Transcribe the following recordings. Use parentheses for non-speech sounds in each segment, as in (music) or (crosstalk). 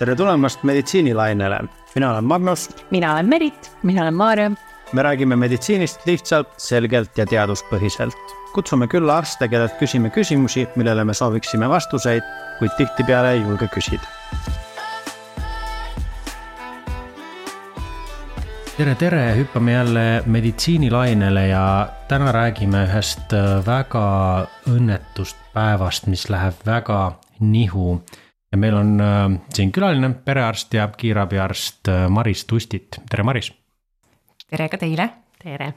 tere tulemast meditsiinilainele, mina olen Magnus. mina olen Merit. mina olen Maarja. me räägime meditsiinist lihtsalt, selgelt ja teaduspõhiselt. kutsume külla arste, kellelt küsime küsimusi, millele me sooviksime vastuseid, kuid tihtipeale ei julge küsida. tere, tere, hüppame jälle meditsiinilainele ja täna räägime ühest väga õnnetust päevast, mis läheb väga nihu ja meil on äh, siin külaline, perearst ja kiirabiarst äh, Maris Tustit, tere Maris. tere ka teile. tere.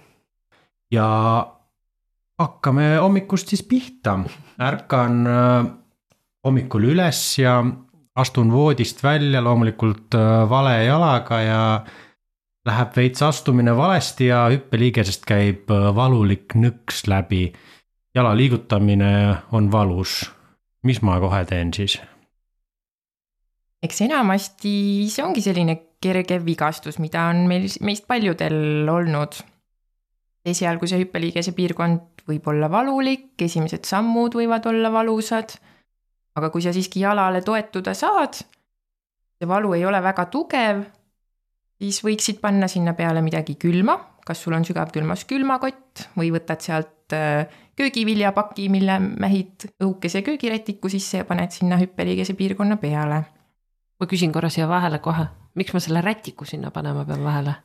ja hakkame hommikust siis pihta, ärkan äh, hommikul üles ja astun voodist välja loomulikult äh, vale jalaga ja läheb veits astumine valesti ja hüppeliigesest käib äh, valulik nõks läbi. jala liigutamine on valus. mis ma kohe teen siis? Eks enamasti see ongi selline kerge vigastus, mida on meil, meist paljudel olnud. esialgu see hüppeliigese piirkond võib olla valulik, esimesed sammud võivad olla valusad. aga kui sa siiski jalale toetuda saad, see valu ei ole väga tugev, siis võiksid panna sinna peale midagi külma, kas sul on sügavkülmas külmakott või võtad sealt äh, köögiviljapaki, mille mähid õhukese köögirätiku sisse ja paned sinna hüppeliigese piirkonna peale ma küsin korra siia vahele kohe, miks ma selle rätiku sinna panema pean vahele?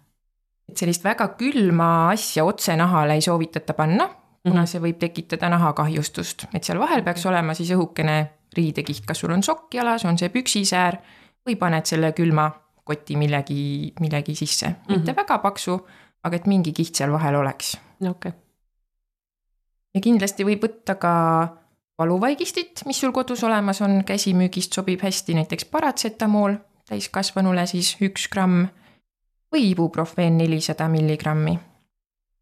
et sellist väga külma asja otse nahale ei soovitata panna, kuna -hmm. see võib tekitada nahakahjustust, et seal vahel peaks olema siis õhukene riidekiht, kas sul on sokk jalas, on see püksisäär või paned selle külma koti millegi, millegi sisse mm, -hmm. mitte väga paksu, aga et mingi kiht seal vahel oleks. okei okay.. ja kindlasti võib võtta ka valuvaigistit, mis sul kodus olemas on, käsimüügist sobib hästi näiteks paratsetamool, täiskasvanule siis üks gramm või ibuprofeen nelisada milligrammi.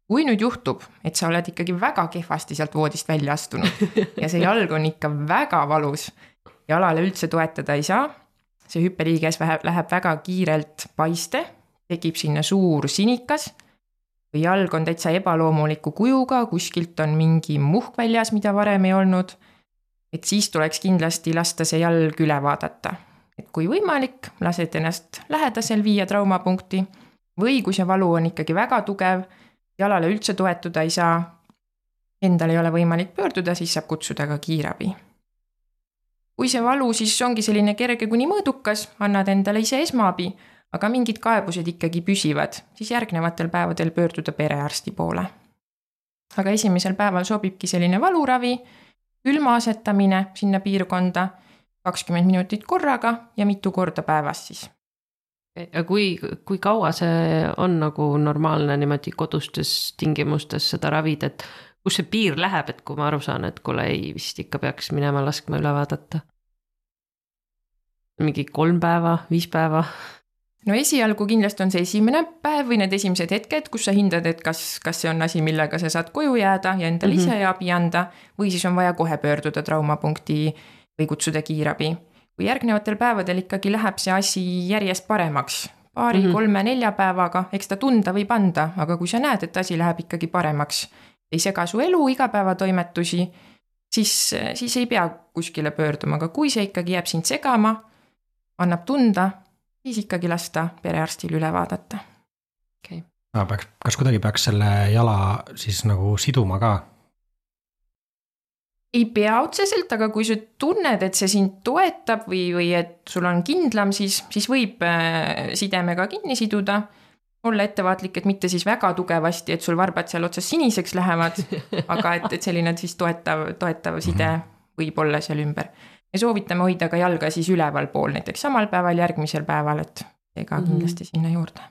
kui nüüd juhtub, et sa oled ikkagi väga kehvasti sealt voodist välja astunud (laughs) ja see jalg on ikka väga valus, jalale üldse toetada ei saa, see hüppeliiges läheb väga kiirelt paiste, tekib sinna suur sinikas või jalg on täitsa ebaloomuliku kujuga, kuskilt on mingi muhk väljas, mida varem ei olnud et siis tuleks kindlasti lasta see jalg üle vaadata. et kui võimalik, lased ennast lähedasel viia traumapunkti või kui see valu on ikkagi väga tugev, jalale üldse toetuda ei saa, endal ei ole võimalik pöörduda, siis saab kutsuda ka kiirabi. kui see valu siis ongi selline kerge kuni mõõdukas, annad endale ise esmaabi, aga mingid kaebused ikkagi püsivad, siis järgnevatel päevadel pöörduda perearsti poole. aga esimesel päeval sobibki selline valuravi külma asetamine sinna piirkonda, kakskümmend minutit korraga ja mitu korda päevas siis. kui, kui kaua see on nagu normaalne niimoodi kodustes tingimustes seda ravida, et kus see piir läheb, et kui ma aru saan, et kuule ei, vist ikka peaks minema laskma üle vaadata? mingi kolm päeva, viis päeva no esialgu kindlasti on see esimene päev või need esimesed hetked, kus sa hindad, et kas, kas see on asi, millega sa saad koju jääda ja endale mm -hmm. ise abi anda või siis on vaja kohe pöörduda traumapunkti või kutsuda kiirabi. kui järgnevatel päevadel ikkagi läheb see asi järjest paremaks, paari mm, -hmm. kolme, nelja päevaga, eks ta tunda võib anda, aga kui sa näed, et asi läheb ikkagi paremaks, ei sega su elu, igapäevatoimetusi, siis, siis ei pea kuskile pöörduma, aga kui see ikkagi jääb sind segama, annab tunda siis ikkagi lasta perearstil üle vaadata. okei okay.. peaks, kas kuidagi peaks selle jala siis nagu siduma ka? ei pea otseselt, aga kui sa tunned, et see sind toetab või, või et sul on kindlam, siis, siis võib äh, sidemega kinni siduda. olla ettevaatlik, et mitte siis väga tugevasti, et sul varbad seal otsas siniseks lähevad, (laughs) aga et, et selline siis toetav, toetav side mm -hmm. võib olla seal ümber ja soovitame hoida ka jalga siis ülevalpool, näiteks samal päeval, järgmisel päeval, et see ka mm -hmm. kindlasti sinna juurde.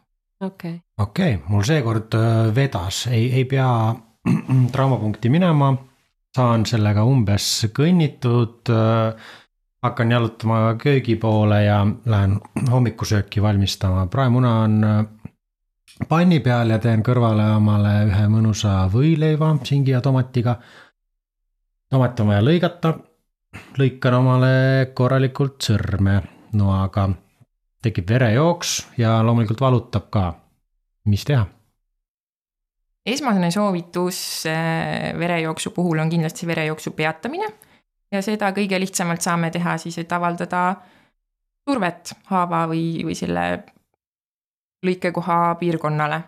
okei okay.. okei okay,, mul seekord äh, vedas, ei, ei pea (clears throat) traumapunkti minema, saan sellega umbes kõnnitud äh, hakkan jalutama köögi poole ja lähen hommikusööki valmistama, praemuna on äh, panni peal ja teen kõrvale omale ühe mõnusa võileiva singi ja tomatiga. tomat on vaja lõigata lõikan omale korralikult sõrme noaga. tekib verejooks ja loomulikult valutab ka. mis teha? esmane soovitus äh, verejooksu puhul on kindlasti verejooksu peatamine ja seda kõige lihtsamalt saame teha siis, et avaldada survet haava või, või selle lõikekoha piirkonnale.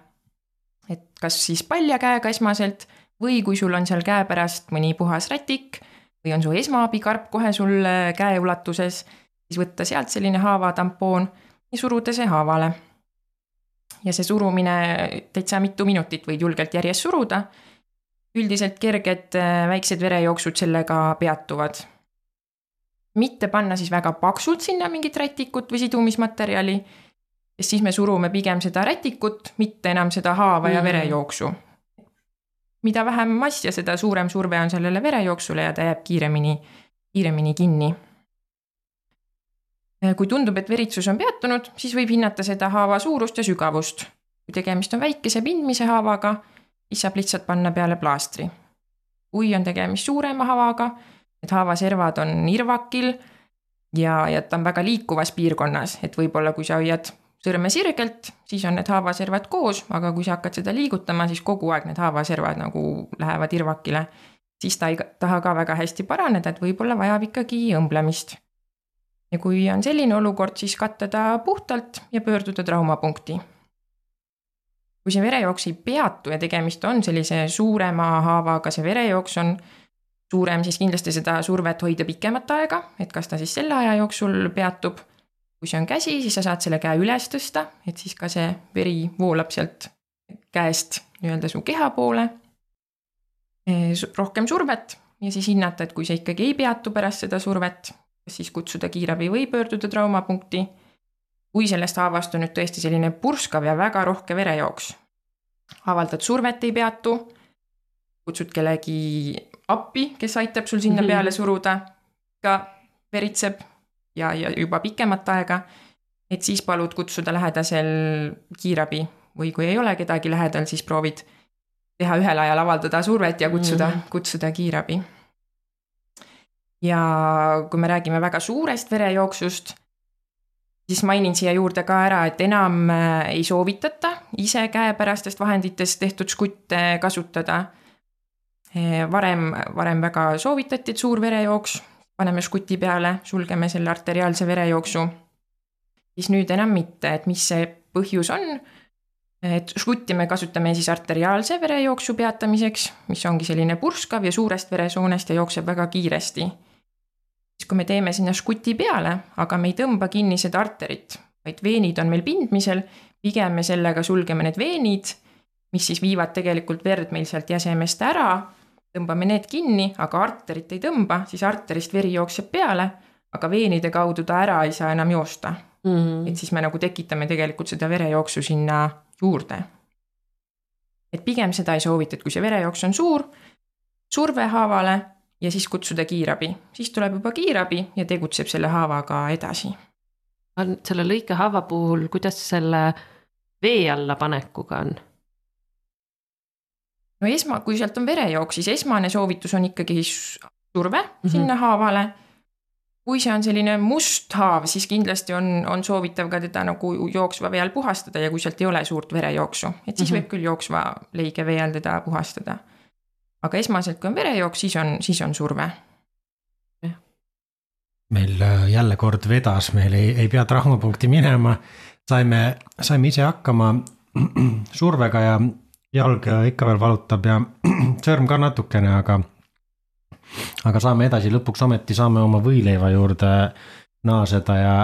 et kas siis palja käega esmaselt või kui sul on seal käepärast mõni puhas rätik või on su esmaabikarp kohe sul käeulatuses, siis võtta sealt selline haavatampoon ja suruda see haavale. ja see surumine täitsa mitu minutit võid julgelt järjest suruda. üldiselt kerged väiksed verejooksud sellega peatuvad mitte panna siis väga paksult sinna mingit rätikut või sidumismaterjali, sest siis me surume pigem seda rätikut, mitte enam seda haava ja mhm. verejooksu. Mida vähem massi ja seda suurem surve on sellele verejooksule ja ta jääb kiiremini, kiiremini kinni. kui tundub, et veritsus on peatunud, siis võib hinnata seda haava suurust ja sügavust. kui tegemist on väikese pindmise haavaga, siis saab lihtsalt panna peale plaastri. kui on tegemist suurema haavaga et haavaservad on irvakil ja, ja ta on väga liikuvas piirkonnas, et võib-olla kui sa hoiad sõrme sirgelt, siis on need haavaservad koos, aga kui sa hakkad seda liigutama, siis kogu aeg need haavaservad nagu lähevad irvakile. siis ta ei taha ka väga hästi paraneda, et võib-olla vajab ikkagi õmblemist. ja kui on selline olukord, siis katta ta puhtalt ja pöörduda traumapunkti. kui see verejooks ei peatu ja tegemist on sellise suurema haavaga, see verejooks on suurem, siis kindlasti seda survet hoida pikemat aega, et kas ta siis selle aja jooksul peatub. Kui see on käsi, siis sa saad selle käe üles tõsta, et siis ka see veri voolab sealt käest nii-öelda su keha poole. rohkem survet ja siis hinnata, et kui see ikkagi ei peatu pärast seda survet, kas siis kutsuda kiirabi või pöörduda traumapunkti. kui sellest haavast on nüüd tõesti selline purskav ja väga rohke verejooks, avaldad survet ei peatu, kutsud kellegi appi, kes aitab sul sinna mhm. peale suruda, ka veritseb ja, ja juba pikemat aega. et siis palud kutsuda lähedasel kiirabi või kui ei ole kedagi lähedal, siis proovid teha ühel ajal avaldada survet ja kutsuda mm, -hmm. kutsuda kiirabi. ja kui me räägime väga suurest verejooksust, siis mainin siia juurde ka ära, et enam äh, ei soovitata ise käepärastest vahenditest tehtud žgutte kasutada Eh, varem, varem väga soovitati, et suur verejooks, paneme žguti peale, sulgeme selle arteriaalse verejooksu. siis nüüd enam mitte, et mis see põhjus on. et žgutti me kasutame siis arteriaalse verejooksu peatamiseks, mis ongi selline purskav ja suurest veresoonest ja jookseb väga kiiresti. siis kui me teeme sinna žguti peale, aga me ei tõmba kinni seda arterit, vaid veenid on meil pindmisel, pigem me sellega sulgeme need veenid mis siis viivad tegelikult verd meil sealt jäsemest ära tõmbame need kinni, aga arterit ei tõmba, siis arterist veri jookseb peale, aga veenide kaudu ta ära ei saa enam joosta mm. -hmm. et siis me nagu tekitame tegelikult seda verejooksu sinna juurde. et pigem seda ei soovita, et kui see verejooks on suur, surve haavale ja siis kutsuda kiirabi, siis tuleb juba kiirabi ja tegutseb selle haavaga edasi. selle lõikehaava puhul, kuidas selle vee alla panekuga on? No esma, kui sealt on verejooks, siis esmane soovitus on ikkagi surve mm -hmm. sinna haavale. kui see on selline must haav, siis kindlasti on, on soovitav ka teda nagu jooksva vee all puhastada ja kui sealt ei ole suurt verejooksu, et siis mm -hmm. võib küll jooksva leige vee all teda puhastada. aga esmaselt, kui on verejooks, siis on, siis on surve meil äh, jälle kord vedas, meil ei, ei pea traumapunkti minema. saime, saime ise hakkama (clears throat) survega ja jalg ikka veel valutab ja (clears throat) sõrm ka natukene, aga, aga saame edasi, lõpuks ometi saame oma võileiva juurde naaseda ja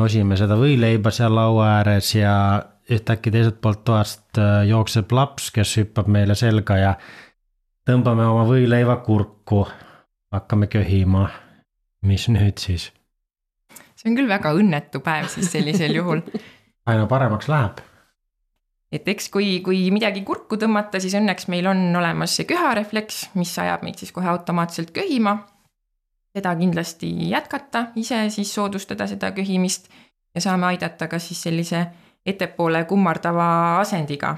nosime seda võileiba seal laua ääres ja ühtäkki teiselt poolt toast äh, jookseb laps, kes hüppab meile selga ja tõmbame oma võileiva kurku, hakkame köhima. mis nüüd siis? see on küll väga õnnetu päev siis sellisel juhul aina paremaks läheb et eks kui, kui midagi kurku tõmmata, siis õnneks meil on olemas see köharefleks, mis ajab meid siis kohe automaatselt köhima. seda kindlasti jätkata, ise siis soodustada seda köhimist ja saame aidata ka siis sellise ettepoole kummardava asendiga.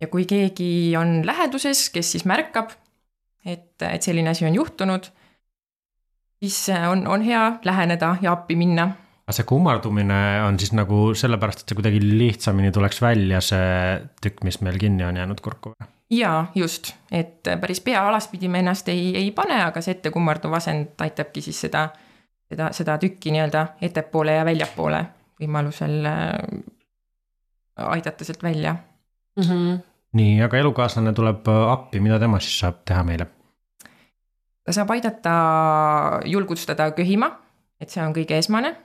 ja kui keegi on läheduses, kes siis märkab, et, et selline asi on juhtunud, siis on, on hea läheneda ja appi minna aga see kummardumine on siis nagu sellepärast, et see kuidagi lihtsamini tuleks välja, see tükk, mis meil kinni on jäänud kurku või? jaa, just, et päris pea alaspidi me ennast ei, ei pane, aga see ettekummarduv asend aitabki siis seda seda, seda tükki nii-öelda ettepoole ja väljapoole võimalusel äh, aidata sealt välja mm. -hmm. nii, aga elukaaslane tuleb appi, mida tema siis saab teha meile? ta saab aidata julgustada köhima, et see on kõige esmane.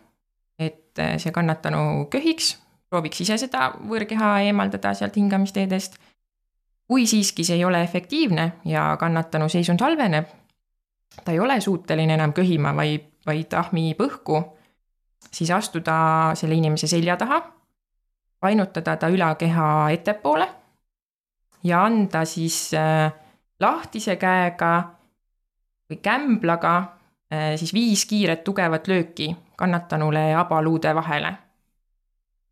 Et see kannatanu köhiks, prooviks ise seda võõrkeha eemaldada sealt hingamisteedest. kui siiski see ei ole efektiivne ja kannatanu seisund halveneb, ta ei ole suuteline enam köhima, vaid, vaid ahmib õhku, siis astuda selle inimese selja taha, painutada ta ülakeha ettepoole ja anda siis äh, lahtise käega või kämblaga eh, siis viis kiiret tugevat lööki kannatanule abaluude vahele.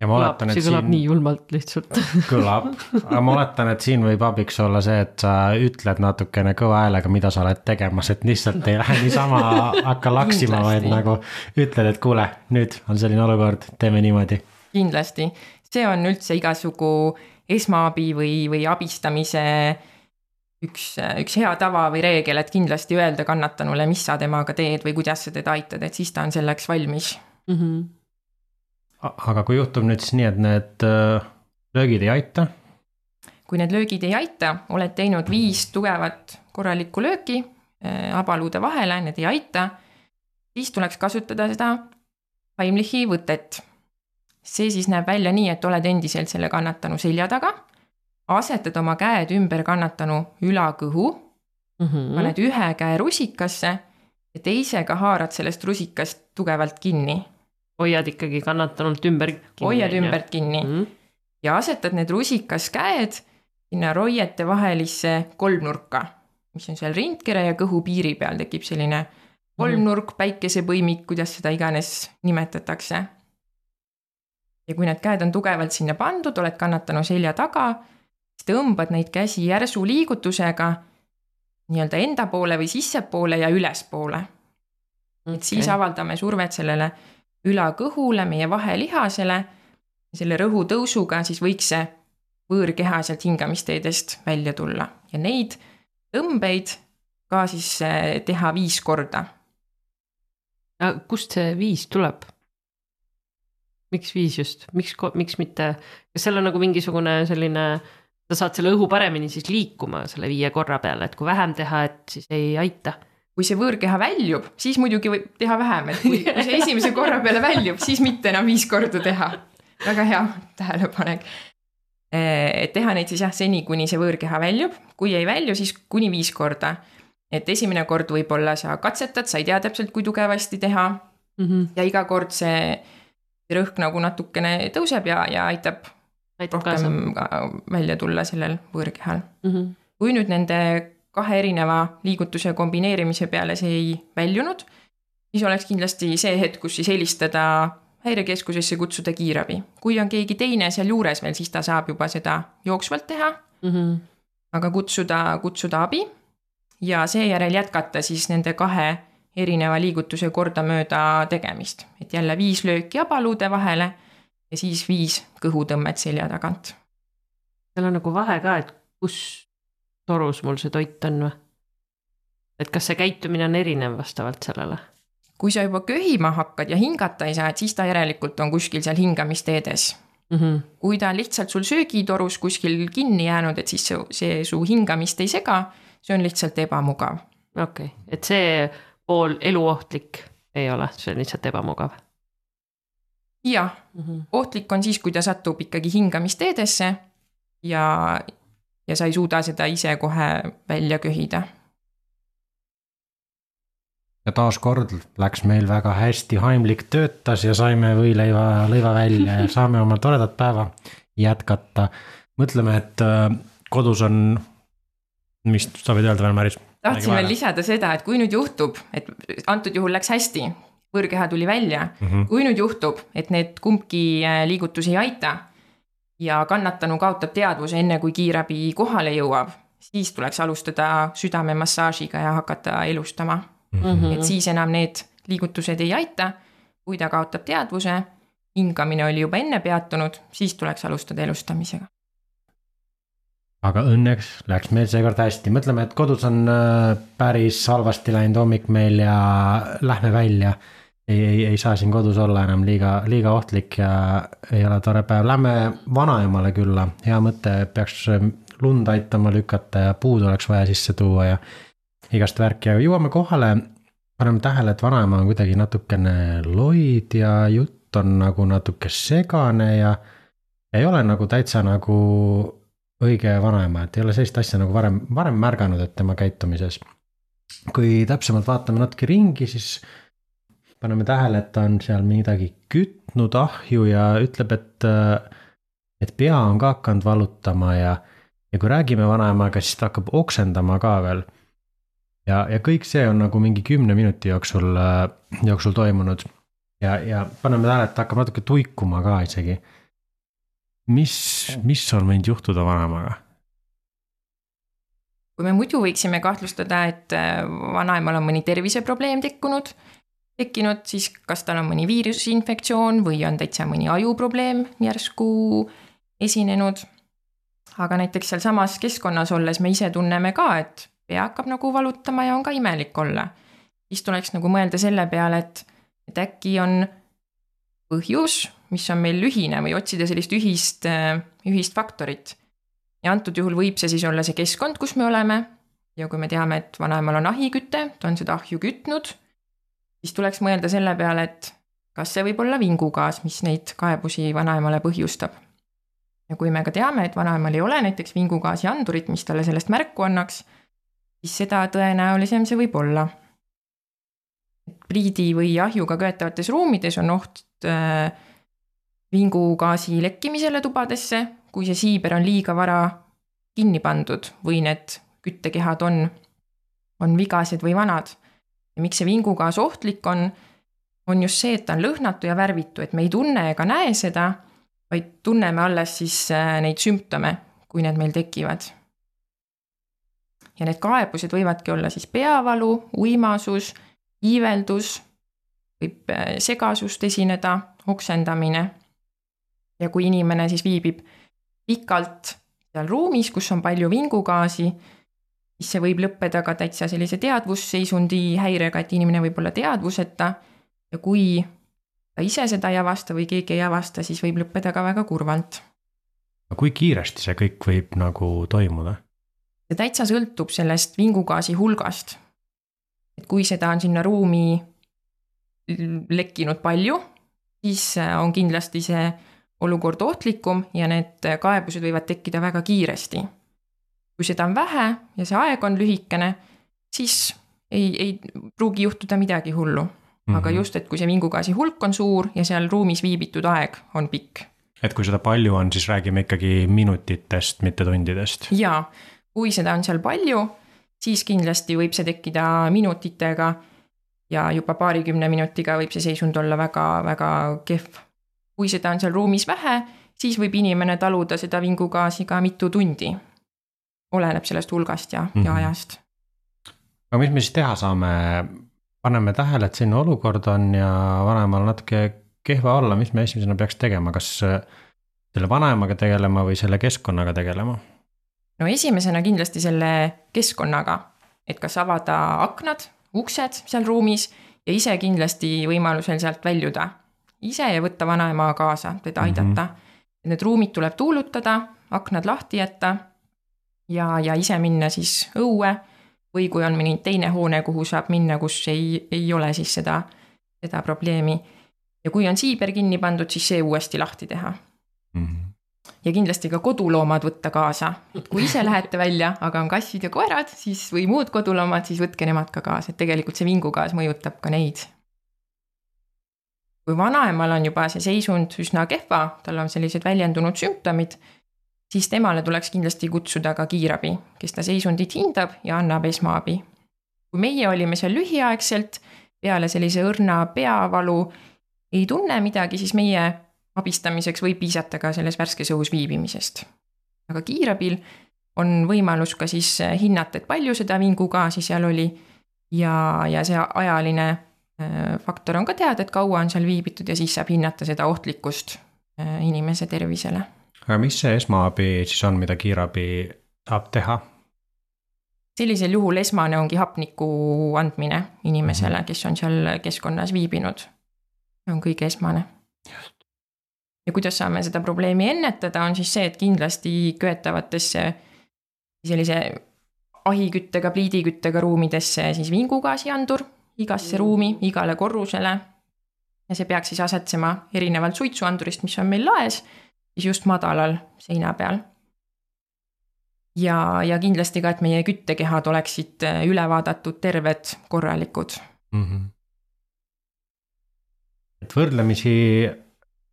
ja ma oletan, et see kõlab siin nii julmalt lihtsalt (laughs) kõlab, aga ma oletan, et siin võib abiks olla see, et sa ütled natukene kõva häälega, mida sa oled tegemas, et lihtsalt ei lähe niisama hakka laksima, vaid nagu ütled, et kuule, nüüd on selline olukord, teeme niimoodi. kindlasti, see on üldse igasugu esmaabi või, või abistamise üks, üks hea tava või reegel, et kindlasti öelda kannatanule, mis sa temaga teed või kuidas sa teda aitad, et siis ta on selleks valmis. mm. -hmm. aga kui juhtub nüüd siis nii, et need äh, löögid ei aita, kui need löögid ei aita, oled teinud viis tugevat korralikku lööki äh, abaluude vahele, need ei aita, siis tuleks kasutada seda Heimlichi võtet. see siis näeb välja nii, et oled endiselt selle kannatanu selja taga, asetad oma käed ümber kannatanu ülakõhu, Mm -hmm. paned ühe käe rusikasse ja teisega haarad sellest rusikast tugevalt kinni, hoiad ikkagi kannatanult ümber. hoiad ümbert kinni mm. -hmm. ja asetad need rusikas käed sinna roiete vahelisse kolmnurka, mis on seal rindkere ja kõhu piiri peal tekib selline kolmnurk, päikesepõimik, kuidas seda iganes nimetatakse. ja kui need käed on tugevalt sinna pandud, oled kannatanu selja taga, tõmbad neid käsi järsu liigutusega nii-öelda enda poole või sissepoole ja ülespoole et siis avaldame survet sellele ülakõhule, meie vahelihasele. selle rõhu tõusuga siis võiks see võõrkeha sealt hingamisteedest välja tulla ja neid tõmbeid ka siis eh, teha viis korda. kust see viis tuleb? miks viis just, miks, miks mitte, kas seal on nagu mingisugune selline, sa saad selle õhu paremini siis liikuma selle viie korra peale, et kui vähem teha, et siis ei aita kui see võõrkeha väljub, siis muidugi võib teha vähem, et kui, kui see (laughs) esimese korra peale väljub, siis mitte enam viis korda teha. väga hea tähelepanek. et teha neid siis jah, seni, kuni see võõrkeha väljub, kui ei välju, siis kuni viis korda. et esimene kord võib-olla sa katsetad, sa ei tea täpselt, kui tugevasti teha mm. -hmm. ja iga kord see rõhk nagu natukene tõuseb ja, ja aitab kaasa rohkem ka välja tulla sellel võõrkehal. mm. -hmm. kui nüüd nende kahe erineva liigutuse kombineerimise peale see ei väljunud, siis oleks kindlasti see hetk, kus siis helistada häirekeskusesse, kutsuda kiirabi. kui on keegi teine sealjuures veel, siis ta saab juba seda jooksvalt teha, Mm -hmm. aga kutsuda, kutsuda abi ja seejärel jätkata siis nende kahe erineva liigutuse kordamööda tegemist, et jälle viis lööki abaluude vahele ja siis viis kõhutõmmet selja tagant. seal on nagu vahe ka, et kus torus mul see toit on või? et kas see käitumine on erinev vastavalt sellele? kui sa juba köhima hakkad ja hingata ei saa, et siis ta järelikult on kuskil seal hingamisteedes. mm. -hmm. kui ta on lihtsalt sul söögitorus kuskil kinni jäänud, et siis see, see su hingamist ei sega, see on lihtsalt ebamugav. okei okay., et see pool eluohtlik ei ole, see on lihtsalt ebamugav jah mm. -hmm. ohtlik on siis, kui ta satub ikkagi hingamisteedesse ja, ja sa ei suuda seda ise kohe välja köhida. ja taaskord läks meil väga hästi, Heimlik töötas ja saime võileiva, lõiva välja ja (laughs) saame oma toredat päeva jätkata. mõtleme, et äh, kodus on, mis sa võid öelda veel, Maris? tahtsin veel lisada seda, et kui nüüd juhtub, et antud juhul läks hästi, võõrkeha tuli välja mm. -hmm. kui nüüd juhtub, et need kumbki äh, liigutusi ei aita ja kannatanu kaotab teadvuse enne, kui kiirabi kohale jõuab, siis tuleks alustada südamemassaažiga ja hakata elustama mm. -hmm. et siis enam need liigutused ei aita. kui ta kaotab teadvuse, hingamine oli juba enne peatunud, siis tuleks alustada elustamisega. aga õnneks läks meil seekord hästi, mõtleme, et kodus on äh, päris halvasti läinud hommik meil ja lähme välja ei, ei, ei saa siin kodus olla enam liiga, liiga ohtlik ja ei ole tore päev, lähme vanaemale külla, hea mõte, peaks lund aitama lükata ja puud oleks vaja sisse tuua ja igast värki ja jõuame kohale. paneme tähele, et vanaema on kuidagi natukene loid ja jutt on nagu natuke segane ja ei ole nagu täitsa nagu õige vanaema, et ei ole sellist asja nagu varem, varem märganud, et tema käitumises. kui täpsemalt vaatame natuke ringi, siis paneme tähele, et ta on seal midagi kütnud ahju ja ütleb, et, et pea on ka hakanud valutama ja, ja kui räägime vanaemaga, siis ta hakkab oksendama ka veel. ja, ja kõik see on nagu mingi kümne minuti jooksul, jooksul toimunud ja, ja paneme tähele, et ta hakkab natuke tuikuma ka isegi. mis, mis on võinud juhtuda vanaemaga? kui me muidu võiksime kahtlustada, et vanaemal on mõni terviseprobleem tekkunud tekkinud, siis kas tal on mõni viirusinfektsioon või on täitsa mõni ajuprobleem järsku esinenud. aga näiteks sealsamas keskkonnas olles me ise tunneme ka, et pea hakkab nagu valutama ja on ka imelik olla. siis tuleks nagu mõelda selle peale, et, et äkki on põhjus, mis on meil ühine või otsida sellist ühist, ühist faktorit. ja antud juhul võib see siis olla see keskkond, kus me oleme ja kui me teame, et vanaemal on ahiküte, ta on seda ahju kütnud siis tuleks mõelda selle peale, et kas see võib olla vingugaas, mis neid kaebusi vanaemale põhjustab. ja kui me ka teame, et vanaemal ei ole näiteks vingugaasi andurit, mis talle sellest märku annaks, siis seda tõenäolisem see võib olla. pliidi või ahjuga köetavates ruumides on oht äh, vingugaasi lekkimisele tubadesse, kui see siiber on liiga vara kinni pandud või need küttekehad on, on vigased või vanad ja miks see vingugaas ohtlik on, on just see, et ta on lõhnatu ja värvitu, et me ei tunne ega näe seda, vaid tunneme alles siis äh, neid sümptome, kui need meil tekivad. ja need kaebused võivadki olla siis peavalu, uimasus, iiveldus, võib äh, segasust esineda, oksendamine. ja kui inimene siis viibib pikalt seal ruumis, kus on palju vingugaasi, siis see võib lõppeda ka täitsa sellise teadvusseisundi häirega, et inimene võib olla teadvuseta ja kui ta ise seda ei avasta või keegi ei avasta, siis võib lõppeda ka väga kurvalt. kui kiiresti see kõik võib nagu toimuda? see täitsa sõltub sellest vingugaasi hulgast. et kui seda on sinna ruumi lekkinud palju, siis on kindlasti see olukord ohtlikum ja need kaebused võivad tekkida väga kiiresti kui seda on vähe ja see aeg on lühikene, siis ei, ei pruugi juhtuda midagi hullu. aga mm -hmm. just, et kui see vingugaasi hulk on suur ja seal ruumis viibitud aeg on pikk. et kui seda palju on, siis räägime ikkagi minutitest, mitte tundidest. jaa, kui seda on seal palju, siis kindlasti võib see tekkida minutitega ja juba paarikümne minutiga võib see seisund olla väga-väga kehv. kui seda on seal ruumis vähe, siis võib inimene taluda seda vingugaasi ka mitu tundi oleneb sellest hulgast ja mm, -hmm. ja mhm. ajast. aga mis me siis teha saame? paneme tähele, et selline olukord on ja vanemal natuke kehva olla, mis me esimesena peaks tegema, kas äh, selle vanaemaga tegelema või selle keskkonnaga tegelema? no esimesena kindlasti selle keskkonnaga, et kas avada aknad, uksed seal ruumis ja ise kindlasti võimalusel sealt väljuda. ise ja võtta vanaema kaasa, teda aidata mm. -hmm. Need ruumid tuleb tuulutada, aknad lahti jätta ja, ja ise minna siis õue või kui on mõni teine hoone, kuhu saab minna, kus ei, ei ole siis seda, seda probleemi. ja kui on siiber kinni pandud, siis see uuesti lahti teha mm. -hmm ja kindlasti ka koduloomad võtta kaasa, et kui ise lähete välja, aga on kassid ja koerad, siis või muud koduloomad, siis võtke nemad ka kaasa, et tegelikult see vingugaas mõjutab ka neid. kui vanaemal on juba see seisund üsna kehva, tal on sellised väljendunud sümptomid, siis temale tuleks kindlasti kutsuda ka kiirabi, kes ta seisundit hindab ja annab esmaabi. kui meie olime seal lühiaegselt, peale sellise õrna peavalu ei tunne midagi, siis meie abistamiseks võib piisata ka selles värskes õhus viibimisest. aga kiirabil on võimalus ka siis hinnata, et palju seda vingugaasi seal oli ja, ja see ajaline äh, faktor on ka teada, et kaua on seal viibitud ja siis saab hinnata seda ohtlikkust äh, inimese tervisele aga mis see esmaabi siis on, mida kiirabi saab teha? sellisel juhul esmane ongi hapniku andmine inimesele, kes on seal keskkonnas viibinud. see on kõige esmane. ja kuidas saame seda probleemi ennetada, on siis see, et kindlasti köetavatesse sellise ahiküttega, pliidiküttega ruumidesse siis vingugaasiandur igasse ruumi, igale korrusele. ja see peaks siis asetsema erinevalt suitsuandurist, mis on meil laes, just madalal seina peal ja, ja kindlasti ka, et meie küttekehad oleksid äh, üle vaadatud, terved, korralikud mm. -hmm. et võrdlemisi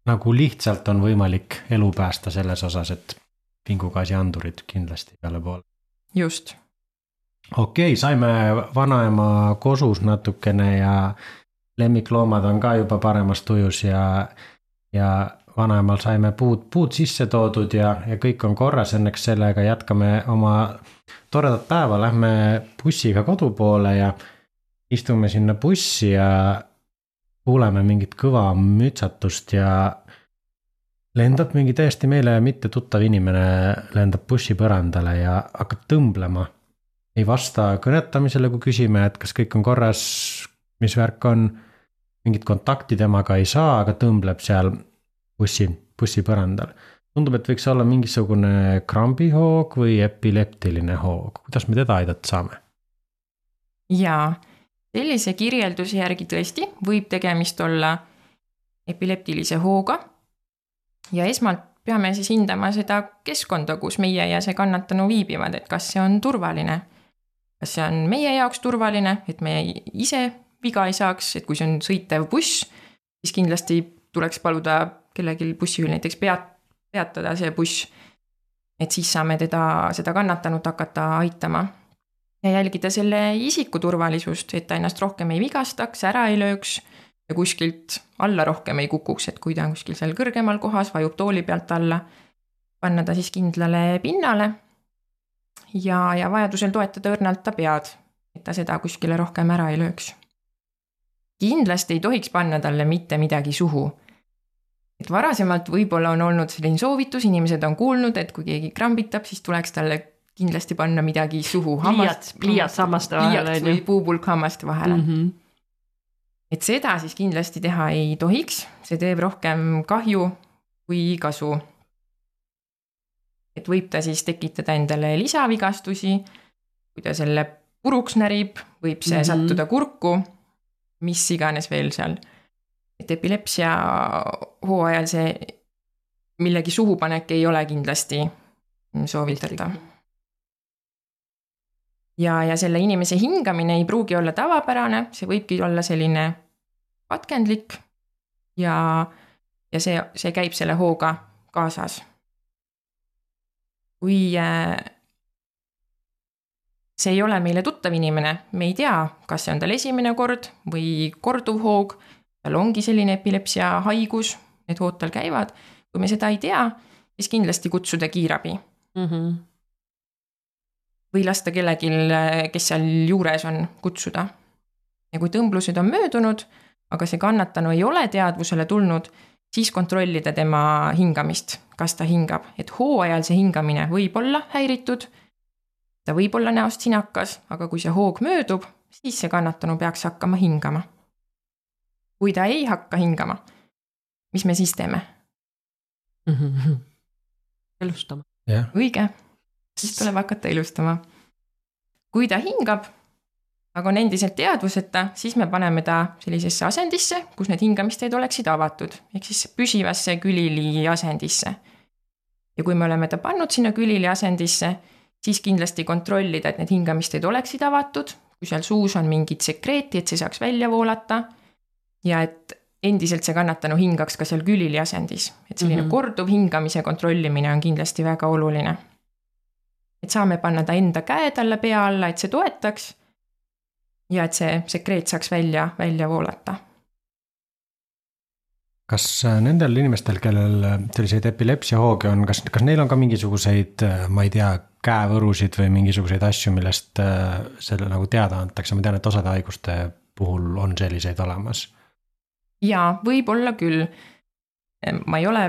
nagu lihtsalt on võimalik elu päästa selles osas, et vingugaasiandurid kindlasti igale poole. just. okei okay,, saime vanaema kosus natukene ja lemmikloomad on ka juba paremas tujus ja, ja vanaemal saime puud, puud sisse toodud ja, ja kõik on korras, õnneks sellega jätkame oma toredat päeva, lähme bussiga kodu poole ja istume sinna bussi ja kuuleme mingit kõva mütsatust ja lendab mingi täiesti meile mitte tuttav inimene, lendab bussi põrandale ja hakkab tõmblema. ei vasta kõnetamisele, kui küsime, et kas kõik on korras, mis värk on. mingit kontakti temaga ei saa, aga tõmbleb seal bussi, bussi põrandal. tundub, et võiks olla mingisugune krambihoog või epileptiline hoog, kuidas me teda aidata saame? jaa, sellise kirjelduse järgi tõesti võib tegemist olla epileptilise hooga. ja esmalt peame siis hindama seda keskkonda, kus meie ja see kannatanu viibivad, et kas see on turvaline. kas see on meie jaoks turvaline, et me ise viga ei saaks, et kui see on sõitev buss, siis kindlasti tuleks paluda kellelgi bussijuhil näiteks peat-, peatada see buss. et siis saame teda, seda kannatanut hakata aitama. ja jälgida selle isiku turvalisust, et ta ennast rohkem ei vigastaks, ära ei lööks ja kuskilt alla rohkem ei kukuks, et kui ta on kuskil seal kõrgemal kohas, vajub tooli pealt alla, panna ta siis kindlale pinnale. ja, ja vajadusel toetada õrnalt ta pead, et ta seda kuskile rohkem ära ei lööks. kindlasti ei tohiks panna talle mitte midagi suhu et varasemalt võib-olla on olnud selline soovitus, inimesed on kuulnud, et kui keegi krambitab, siis tuleks talle kindlasti panna midagi suhu. pliiats, pliiats hammaste vahele. pliiats või puupulk hammaste vahele mm. -hmm. et seda siis kindlasti teha ei tohiks, see teeb rohkem kahju kui kasu. et võib ta siis tekitada endale lisavigastusi, kui ta selle puruks närib, võib see mm -hmm. sattuda kurku, mis iganes veel seal et epilepsia hooajal see millegi suhupanek ei ole kindlasti soovitatav. ja, ja selle inimese hingamine ei pruugi olla tavapärane, see võibki olla selline katkendlik ja, ja see, see käib selle hooga kaasas. kui äh, see ei ole meile tuttav inimene, me ei tea, kas see on tal esimene kord või korduv hoog tal ongi selline epilepsia haigus, need hood tal käivad. kui me seda ei tea, siis kindlasti kutsuda kiirabi mm. -hmm. või lasta kellelgi, kes seal juures on, kutsuda. ja kui tõmblused on möödunud, aga see kannatanu ei ole teadvusele tulnud, siis kontrollida tema hingamist, kas ta hingab, et hooajal see hingamine võib olla häiritud. ta võib olla näost sinakas, aga kui see hoog möödub, siis see kannatanu peaks hakkama hingama kui ta ei hakka hingama, mis me siis teeme (laughs) mm? -hmm. elustama. õige, siis tuleb hakata elustama. kui ta hingab, aga on endiselt teadvuseta, siis me paneme ta sellisesse asendisse, kus need hingamisteed oleksid avatud, ehk siis püsivasse külili asendisse. ja kui me oleme ta pannud sinna külili asendisse, siis kindlasti kontrollida, et need hingamisteed oleksid avatud, kui seal suus on mingit sekreeti, et see saaks välja voolata ja et endiselt see kannatanu hingaks ka seal külili asendis, et selline mm -hmm. korduv hingamise kontrollimine on kindlasti väga oluline. et saame panna ta enda käe talle pea alla, et see toetaks. ja et see sekreet saaks välja, välja voolata. kas äh, nendel inimestel, kellel äh, selliseid epilepsiahooge on, kas, kas neil on ka mingisuguseid, äh, ma ei tea, käevõrusid või mingisuguseid asju, millest selle nagu teada antakse, ma tean, et osade haiguste puhul on selliseid olemas jaa, võib-olla küll. ma ei ole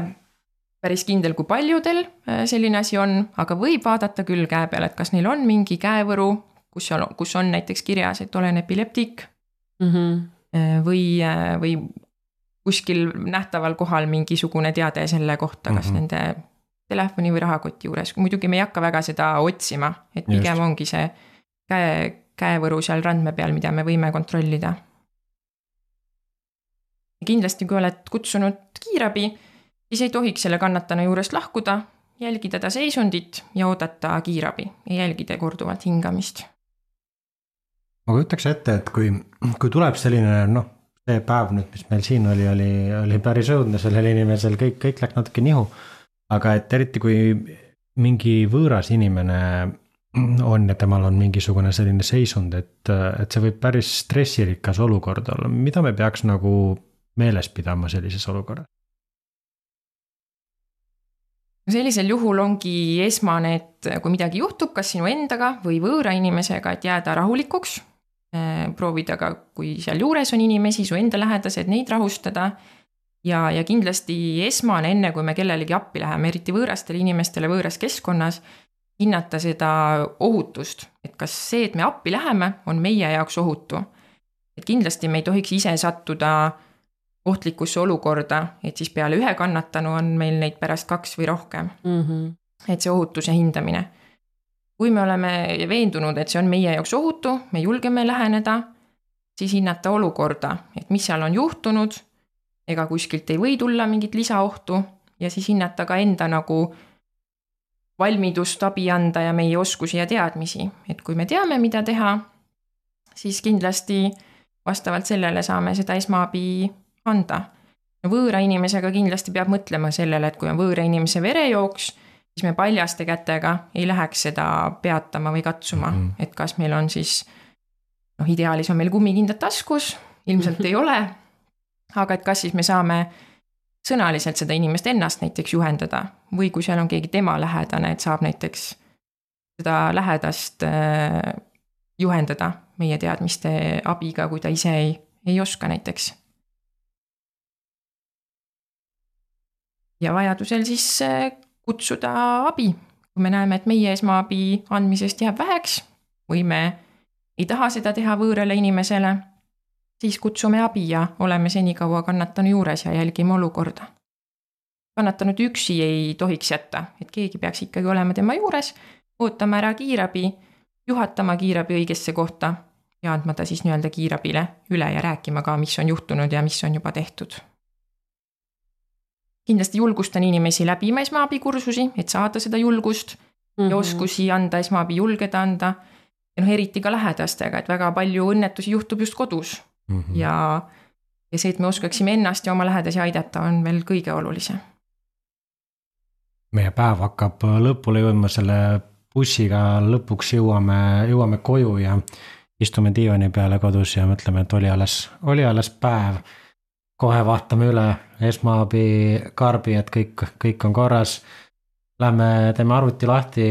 päris kindel, kui paljudel äh, selline asi on, aga võib vaadata küll käe peale, et kas neil on mingi käevõru, kus on, kus on näiteks kirjas, et olen epileptik mm. -hmm. või, või kuskil nähtaval kohal mingisugune teade selle kohta, kas mm -hmm. nende telefoni või rahakoti juures, muidugi me ei hakka väga seda otsima, et pigem Just. ongi see käe, käevõru seal randme peal, mida me võime kontrollida. Kindlasti, kui oled kutsunud kiirabi, siis ei tohiks selle kannatanu juurest lahkuda, jälgida ta seisundit ja oodata kiirabi ja jälgida korduvalt hingamist. ma kujutaks ette, et kui, kui tuleb selline noh see päev nüüd, mis meil siin oli, oli, oli päris õudne sellel inimesel, kõik, kõik läks natuke nihu. aga et eriti, kui mingi võõras inimene on ja temal on mingisugune selline seisund, et, et see võib päris stressirikas olukord olla, mida me peaks nagu meeles pidama sellises olukorras? sellisel juhul ongi esmane, et kui midagi juhtub, kas sinu endaga või võõra inimesega, et jääda rahulikuks Äh, proovida ka, kui sealjuures on inimesi, su enda lähedased, neid rahustada. ja, ja kindlasti esmane, enne kui me kellelegi appi läheme, eriti võõrastele inimestele võõras keskkonnas, hinnata seda ohutust, et kas see, et me appi läheme, on meie jaoks ohutu. et kindlasti me ei tohiks ise sattuda ohtlikusse olukorda, et siis peale ühe kannatanu on meil neid pärast kaks või rohkem mm. -hmm. et see ohutuse hindamine kui me oleme veendunud, et see on meie jaoks ohutu, me julgeme läheneda, siis hinnata olukorda, et mis seal on juhtunud, ega kuskilt ei või tulla mingit lisaohtu ja siis hinnata ka enda nagu valmidust abi anda ja meie oskusi ja teadmisi, et kui me teame, mida teha, siis kindlasti vastavalt sellele saame seda esmaabi anda. võõra inimesega kindlasti peab mõtlema sellele, et kui on võõra inimese verejooks siis me paljaste kätega ei läheks seda peatama või katsuma mm, -hmm. et kas meil on siis noh, ideaalis on meil kummikindad taskus, ilmselt (laughs) ei ole. aga et kas siis me saame sõnaliselt seda inimest ennast näiteks juhendada või kui seal on keegi tema lähedane, et saab näiteks seda lähedast äh, juhendada meie teadmiste abiga, kui ta ise ei, ei oska näiteks. Ja vajadusel siis äh, kutsuda abi. kui me näeme, et meie esmaabi andmisest jääb väheks või me ei taha seda teha võõrale inimesele, siis kutsume abi ja oleme senikaua kannatanu juures ja jälgime olukorda. kannatanut üksi ei tohiks jätta, et keegi peaks ikkagi olema tema juures, ootama ära kiirabi, juhatama kiirabi õigesse kohta ja andma ta siis nii-öelda kiirabile üle ja rääkima ka, mis on juhtunud ja mis on juba tehtud kindlasti julgustan inimesi läbima esmaabikursusi, et saada seda julgust mm -hmm. ja mhm. oskusi anda, esmaabi julgeda anda. ja noh, eriti ka lähedastega, et väga palju õnnetusi juhtub just kodus mm -hmm. ja, ja see, et me oskaksime ennast ja oma lähedasi aidata, on veel kõige olulisem. meie päev hakkab lõpule jõudma, selle bussiga lõpuks jõuame, jõuame koju ja istume diivani peale kodus ja mõtleme, et oli alles, oli alles päev kohe vaatame üle esmaabi karbi, et kõik, kõik on korras. Lähme teeme arvuti lahti,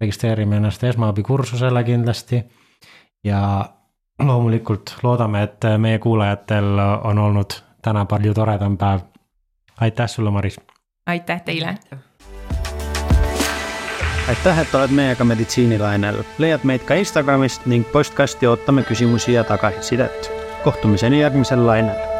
registreerime ennast esmaabikursusele kindlasti. ja loomulikult loodame, et meie kuulajatel on olnud täna palju toredam päev. aitäh sulle, Maris. aitäh teile. aitäh, et oled meiega meditsiinilainel, leiad meid ka Instagramist ning postkasti ootame küsimusi ja tagasisidet. kohtumiseni järgmisel lainel